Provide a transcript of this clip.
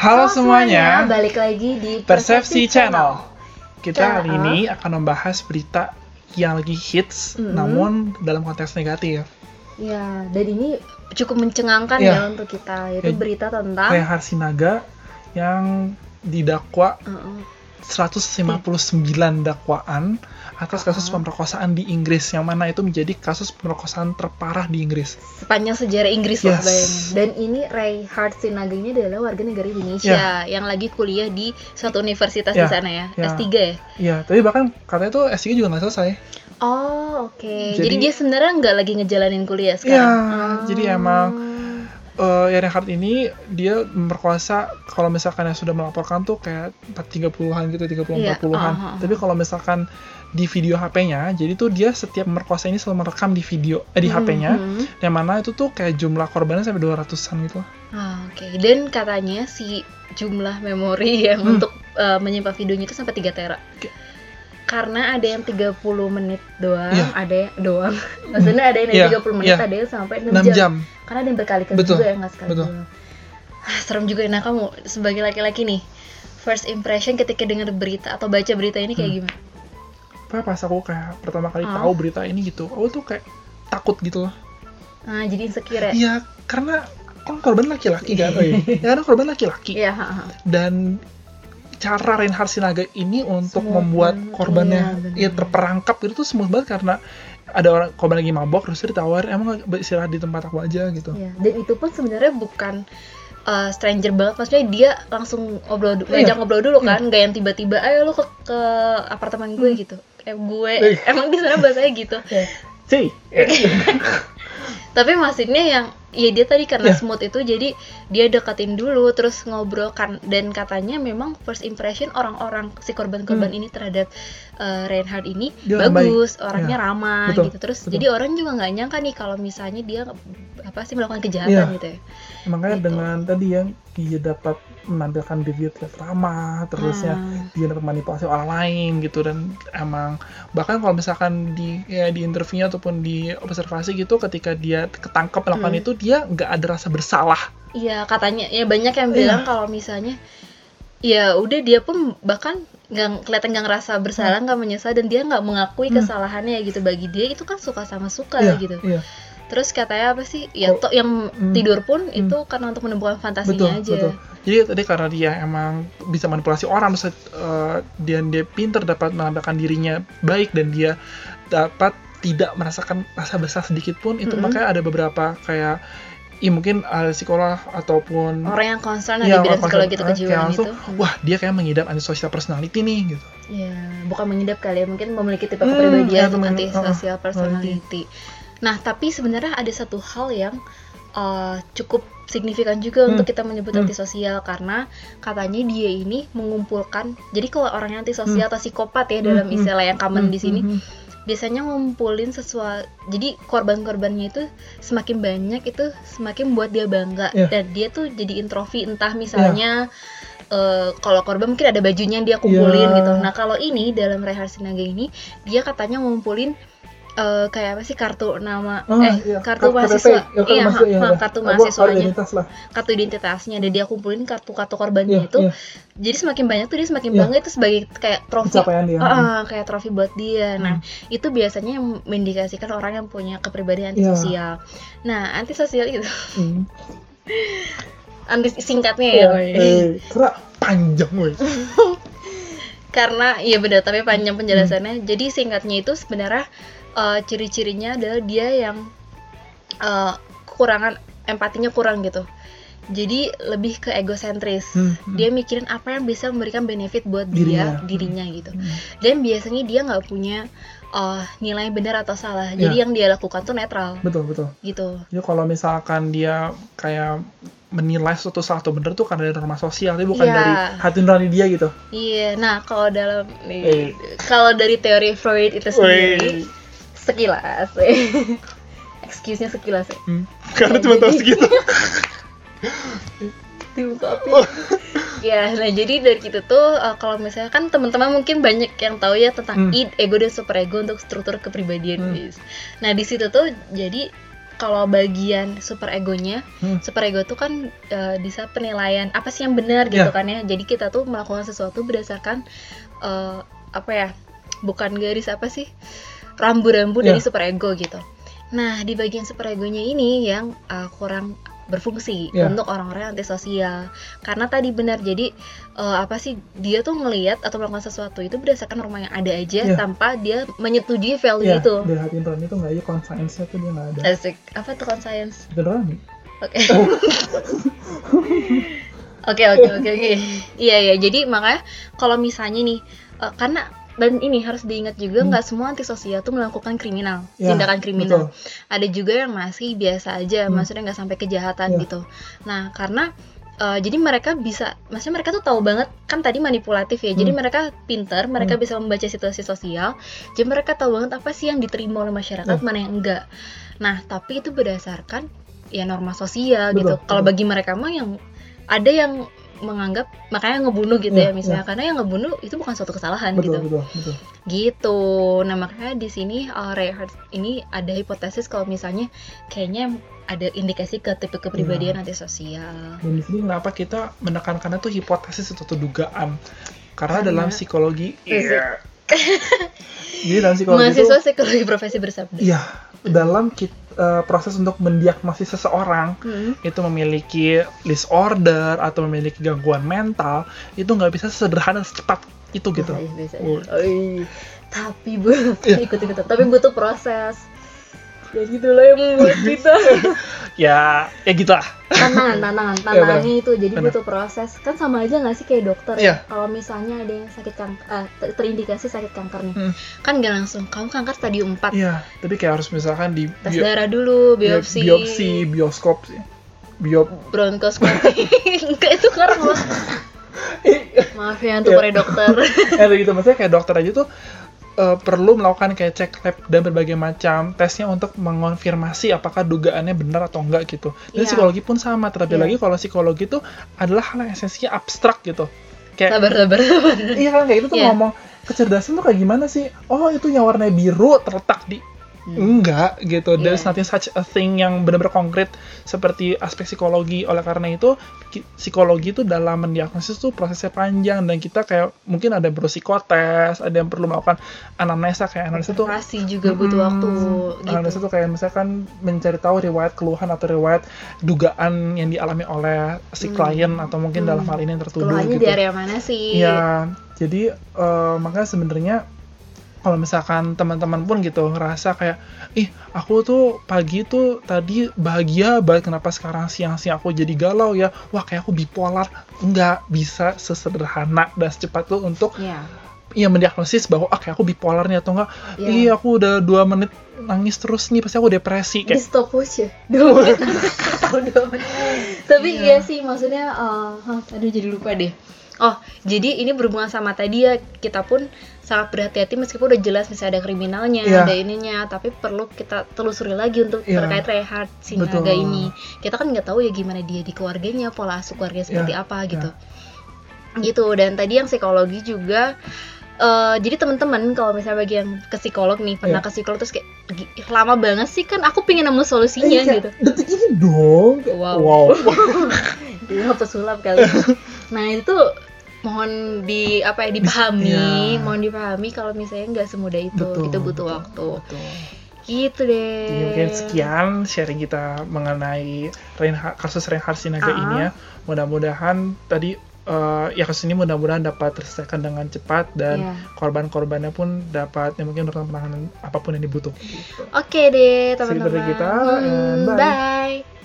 Halo semuanya, balik lagi di Persepsi Channel. Kita Channel. ini akan membahas berita yang lagi hits, Mhm. namun dalam konteks negatif. Ya, dan ini cukup mencengangkan Iya. ya untuk kita, yaitu Ya. berita tentang Reinhard Sinaga yang didakwa Uh-uh. 159 dakwaan atas kasus pemerkosaan di Inggris, yang mana itu menjadi kasus pemerkosaan terparah di Inggris. sepanjang sejarah Inggris Yes. Dan ini Reinhard Sinaga ini adalah warga negara Indonesia yang lagi kuliah di suatu universitas di Ya. sana ya, Ya. S3 ya. Iya, tapi bahkan katanya tuh S3 juga nggak selesai. Oh, oke. Jadi, Jadi- dia sebenarnya nggak lagi ngejalanin kuliah Iya, sekarang. jadi Oh. emang eh ya Reinhardt ini dia memperkosa kalau misalkan yang sudah melaporkan tuh kayak 30-an gitu, 30 Iya, 40-an. ah, ah, ah. Tapi kalau misalkan di video HP-nya, jadi tuh dia setiap memerkosa ini selalu merekam di video eh, di Hmm, HP-nya. hmm. Yang mana itu tuh kayak jumlah korbannya sampai 200-an gitu. Ah, Oke, dan katanya si jumlah memori yang Hmm. untuk uh, menyimpan videonya itu sampai 3 tera. Oke. Karena ada yang 30 menit doang, Iya. ada yang doang. Maksudnya ada yang Iya, 30 menit, iya. ada yang sampai 6, 6 jam. jam. Karena ada yang berkali-kali juga ya nggak sekali betul. doang. Ah, serem juga. Nah, kamu sebagai laki-laki nih, first impression ketika dengar berita atau baca berita ini kayak Hmm. gimana? Apa pas aku kayak pertama kali Ah. tahu berita ini gitu, aku tuh kayak takut gitu loh. Nah, jadi insecure ya? Iya, karena kan korban laki-laki kan, oh iya. ya kan korban laki-laki. Iya, ha, ha. dan cara Reinhard Sinaga ini untuk Smooth membuat korbannya Iya, ya terperangkap itu tuh smooth banget karena ada orang korban lagi mabok terus ditawarin emang nggak beristirahat di tempat aku aja gitu Iya, dan itu pun sebenarnya bukan uh, stranger banget, maksudnya dia langsung ngobrol, du- Iya. ngajak ngobrol dulu kan, nggak yang tiba-tiba, ayo lu ke, ke apartemen gue gitu, eh gue, Hmm. Iya. emang di sana bahasanya gitu. sih Tapi maksudnya yang, ya dia tadi karena Iya. smooth itu, jadi dia deketin dulu, terus ngobrol kan, dan katanya memang first impression orang-orang si korban-korban ini terhadap uh, Reinhard ini Hmm. Dia bagus, orangnya Iya. ramah Betul, gitu, terus betul. jadi orang juga nggak nyangka nih kalau misalnya dia apa sih melakukan kejahatan Iya. gitu ya. makanya Gitu. dengan tadi yang dia dapat menampilkan diri dia terlihat ramah terusnya Hmm. dia dapat manipulasi orang lain gitu dan emang bahkan kalau misalkan di ya di interviewnya ataupun di observasi gitu ketika dia ketangkep melakukan Hmm. itu dia nggak ada rasa bersalah Iya katanya ya banyak yang Iya. bilang kalau misalnya ya udah dia pun bahkan nggak kelihatan nggak ngerasa bersalah nggak menyesal dan dia nggak mengakui Hmm. kesalahannya gitu bagi dia itu kan suka sama suka Iya, gitu iya. Terus katanya apa sih ya Kok- toh yang Hmm. tidur pun Hmm. itu karena untuk menemukan betul fantasinya aja betul jadi tadi karena dia emang bisa manipulasi orang terus eh, dan dia pinter dapat menampilkan dirinya baik dan dia dapat tidak merasakan rasa bersalah sedikit pun itu Mm-mm. makanya ada beberapa kayak ya mungkin ada psikolog ataupun orang yang concern Iya, di bidang psikologi atau kayak kejiwaan itu hmm. wah dia kayak mengidap antisocial personality nih gitu ya bukan mengidap kali ya mungkin memiliki tipe Hmm, kepribadian ya, temen- anti uh, personality nah tapi sebenarnya ada satu hal yang uh, cukup signifikan juga Hmm. untuk kita menyebut Hmm. antisosial karena katanya dia ini mengumpulkan jadi kalau orang yang antisosial atau psikopat ya Hmm, dalam hmm, istilah yang common Hmm, di sini hmm, hmm. biasanya ngumpulin sesuatu jadi korban-korbannya itu semakin banyak itu semakin buat dia bangga Iya. dan dia tuh jadi introvi entah misalnya eh, kalau korban mungkin ada bajunya yang dia kumpulin gitu nah kalau ini dalam Reinhard Sinaga ini dia katanya ngumpulin eh, kayak apa sih kartu nama Ah, eh iya. kartu KTP, mahasiswa ya, kartu iya iya, ha, iya. kartu mahasiswanya identitas lah kartu identitasnya dan dia kumpulin kartu-kartu korbannya Iya, itu iya. jadi semakin banyak tuh dia semakin Iya. bangga itu sebagai kayak trofi dia ah, kayak trofi buat dia. Nah, Hmm. itu biasanya yang mengindikasikan orang yang punya kepribadian Iya. antisosial. Nah, antisosial itu Hmm. anti singkatnya ya, Iya, woy. eh, karena panjang woi Karena iya benar, tapi panjang Hmm. penjelasannya. Jadi singkatnya itu sebenarnya eh, ciri-cirinya adalah dia yang eh, kekurangan empatinya kurang gitu. Jadi lebih ke egosentris. Hmm, hmm. Dia mikirin apa yang bisa memberikan benefit buat Dirinya. dia, dirinya gitu. Hmm. dan biasanya dia nggak punya uh, nilai benar atau salah jadi yang dia lakukan tuh netral betul betul gitu jadi kalau misalkan dia kayak menilai sesuatu salah atau benar tuh karena dari norma sosial tapi bukan Iya. dari hati nurani dia gitu iya nah kalau dalam nih Eh. kalau dari teori Freud itu sendiri sekilas excuse-nya sekilas ya Hmm. karena Ya, cuma tahu jadi- segitu diungkapin ya nah jadi dari gitu tuh uh, kalau misalnya kan teman-teman mungkin banyak yang tahu ya tentang Hmm. id ego dan superego untuk struktur kepribadian Hmm. guys. nah di situ tuh jadi kalau bagian super egonya, Hmm. super ego tuh kan eh, bisa penilaian apa sih yang benar gitu Iya. kan ya. Jadi kita tuh melakukan sesuatu berdasarkan eh, apa ya? Bukan garis apa sih? Rambu-rambu Iya. dari super ego gitu. Nah, di bagian super egonya ini yang eh, kurang berfungsi Iya. untuk orang-orang yang antisosial. Karena tadi benar jadi eh, apa sih dia tuh ngelihat atau melakukan sesuatu itu berdasarkan rumah yang ada aja Iya. tanpa dia menyetujui value Iya, itu. dari hati Rani itu nggak aja conscience-nya tuh dia nggak ada. Asik. Apa tuh conscience? Beneran? Oke. Oke oke oke oke. Iya iya. Jadi makanya kalau misalnya nih eh, karena dan ini harus diingat juga Hmm. nggak semua antisosial tuh melakukan kriminal, Ya, tindakan kriminal. betul. Ada juga yang masih biasa aja, Hmm. maksudnya nggak sampai kejahatan Ya. gitu. Nah karena eh, jadi mereka bisa, maksudnya mereka tuh tahu banget kan tadi manipulatif ya. Jadi Hmm. mereka pinter, mereka Hmm. bisa membaca situasi sosial. Jadi mereka tahu banget apa sih yang diterima oleh masyarakat, Ya. mana yang enggak. Nah tapi itu berdasarkan ya norma sosial Betul, gitu. Kalau bagi mereka mah yang ada yang menganggap makanya ngebunuh gitu Iya, ya misalnya karena yang ngebunuh itu bukan suatu kesalahan Betul, gitu betul, betul. gitu nah makanya di sini uh, Ray Hart ini ada hipotesis kalau misalnya kayaknya ada indikasi ke tipe kepribadian Iya. antisosial Dan di sini kenapa kita menekankannya tuh hipotesis atau dugaan? Karena Karena- dalam psikologi, Fisik. iya. Jadi dalam psikologi itu, mahasiswa psikologi profesi bersabda iya, dalam kit- eh, proses untuk mendiagnosis seseorang Hmm. itu memiliki disorder atau memiliki gangguan mental itu nggak bisa sederhana secepat itu gitu. Bisa, bisa. Oh. Oi. tapi bu Iya. ikut ikutan tapi butuh proses ya gitu loh yang membuat kita Ya, ya gitu lah. tantangan tantangan Iya, tantangannya itu jadi Benar. butuh proses kan sama aja nggak sih kayak dokter Iya. ya kalau misalnya ada yang sakit kanker eh, terindikasi sakit kanker nih Hmm. kan nggak langsung kamu kanker stadium 4 Iya, tapi kayak harus misalkan di tes bio- darah dulu ya, biopsi biopsi, bioskop sih. Biop bronkoskopi enggak itu karena maaf ya untuk Iya. para dokter ada gitu maksudnya kayak dokter aja tuh eh, perlu melakukan kayak cek lab dan berbagai macam tesnya untuk mengonfirmasi apakah dugaannya benar atau enggak gitu. Dan Iya. psikologi pun sama, terlebih Iya. lagi kalau psikologi itu adalah hal yang esensinya abstrak gitu. Kayak sabar sabar sabar iya kan kayak itu tuh Iya. ngomong kecerdasan tuh kayak gimana sih? Oh, itu yang warnanya biru terletak di enggak gitu. There's Iya. nothing such a thing yang benar-benar konkret seperti aspek psikologi. Oleh karena itu psikologi itu dalam mendiagnosis tuh prosesnya panjang dan kita kayak mungkin ada perlu psikotes, ada yang perlu melakukan anamnesa kayak anamnesa tuh juga butuh waktu Anamnesa gitu tuh kayak misalkan mencari tahu riwayat keluhan atau riwayat dugaan yang dialami oleh si Hmm. klien atau mungkin Hmm. dalam hal ini yang tertuduh keluhannya gitu. di area mana sih Iya, jadi eh, makanya sebenarnya kalau misalkan teman-teman pun gitu ngerasa kayak, ih aku tuh pagi tuh tadi bahagia banget kenapa sekarang siang-siang aku jadi galau ya, wah kayak aku bipolar, nggak bisa sesederhana dan secepat itu untuk Iya. ya mendiagnosis bahwa ah kayak aku bipolar nih atau enggak, Iya. ih aku udah dua menit nangis terus nih pasti aku depresi di kayak stopwatch ya dua menit Oh, dua menit. tapi Iya. iya sih maksudnya hah, aduh jadi lupa deh oh jadi ini berhubungan sama tadi ya kita pun sangat berhati-hati meskipun udah jelas misalnya ada kriminalnya Iya. ada ininya tapi perlu kita telusuri lagi untuk Iya. terkait Reinhard si Betul. naga ini kita kan nggak tahu ya gimana dia di keluarganya pola asuh keluarga seperti Iya, apa gitu gitu dan tadi yang psikologi juga eh, jadi teman-teman kalau misalnya bagi yang ke psikolog nih pernah Iya. ke psikolog terus kayak "Gi- lama banget sih kan aku pengen nemu solusinya Eh, gitu detik ini dong Wow. wow. Iya pesulap kali. nah itu mohon di apa ya dipahami, Iya. mohon dipahami kalau misalnya nggak semudah itu, Betul, itu butuh betul, waktu. betul. Gitu deh. Jadi mungkin sekian sharing kita mengenai Reinhard, kasus Reinhard Sinaga Ah. ini ya. Mudah-mudahan tadi eh, ya kasus ini mudah-mudahan dapat terselesaikan dengan cepat dan Iya. korban-korbannya pun dapat ya mungkin mendapatkan penanganan apa pun yang dibutuhkan. Gitu. Oke deh Segitu dari teman-teman. kita, Hmm, and bye. bye.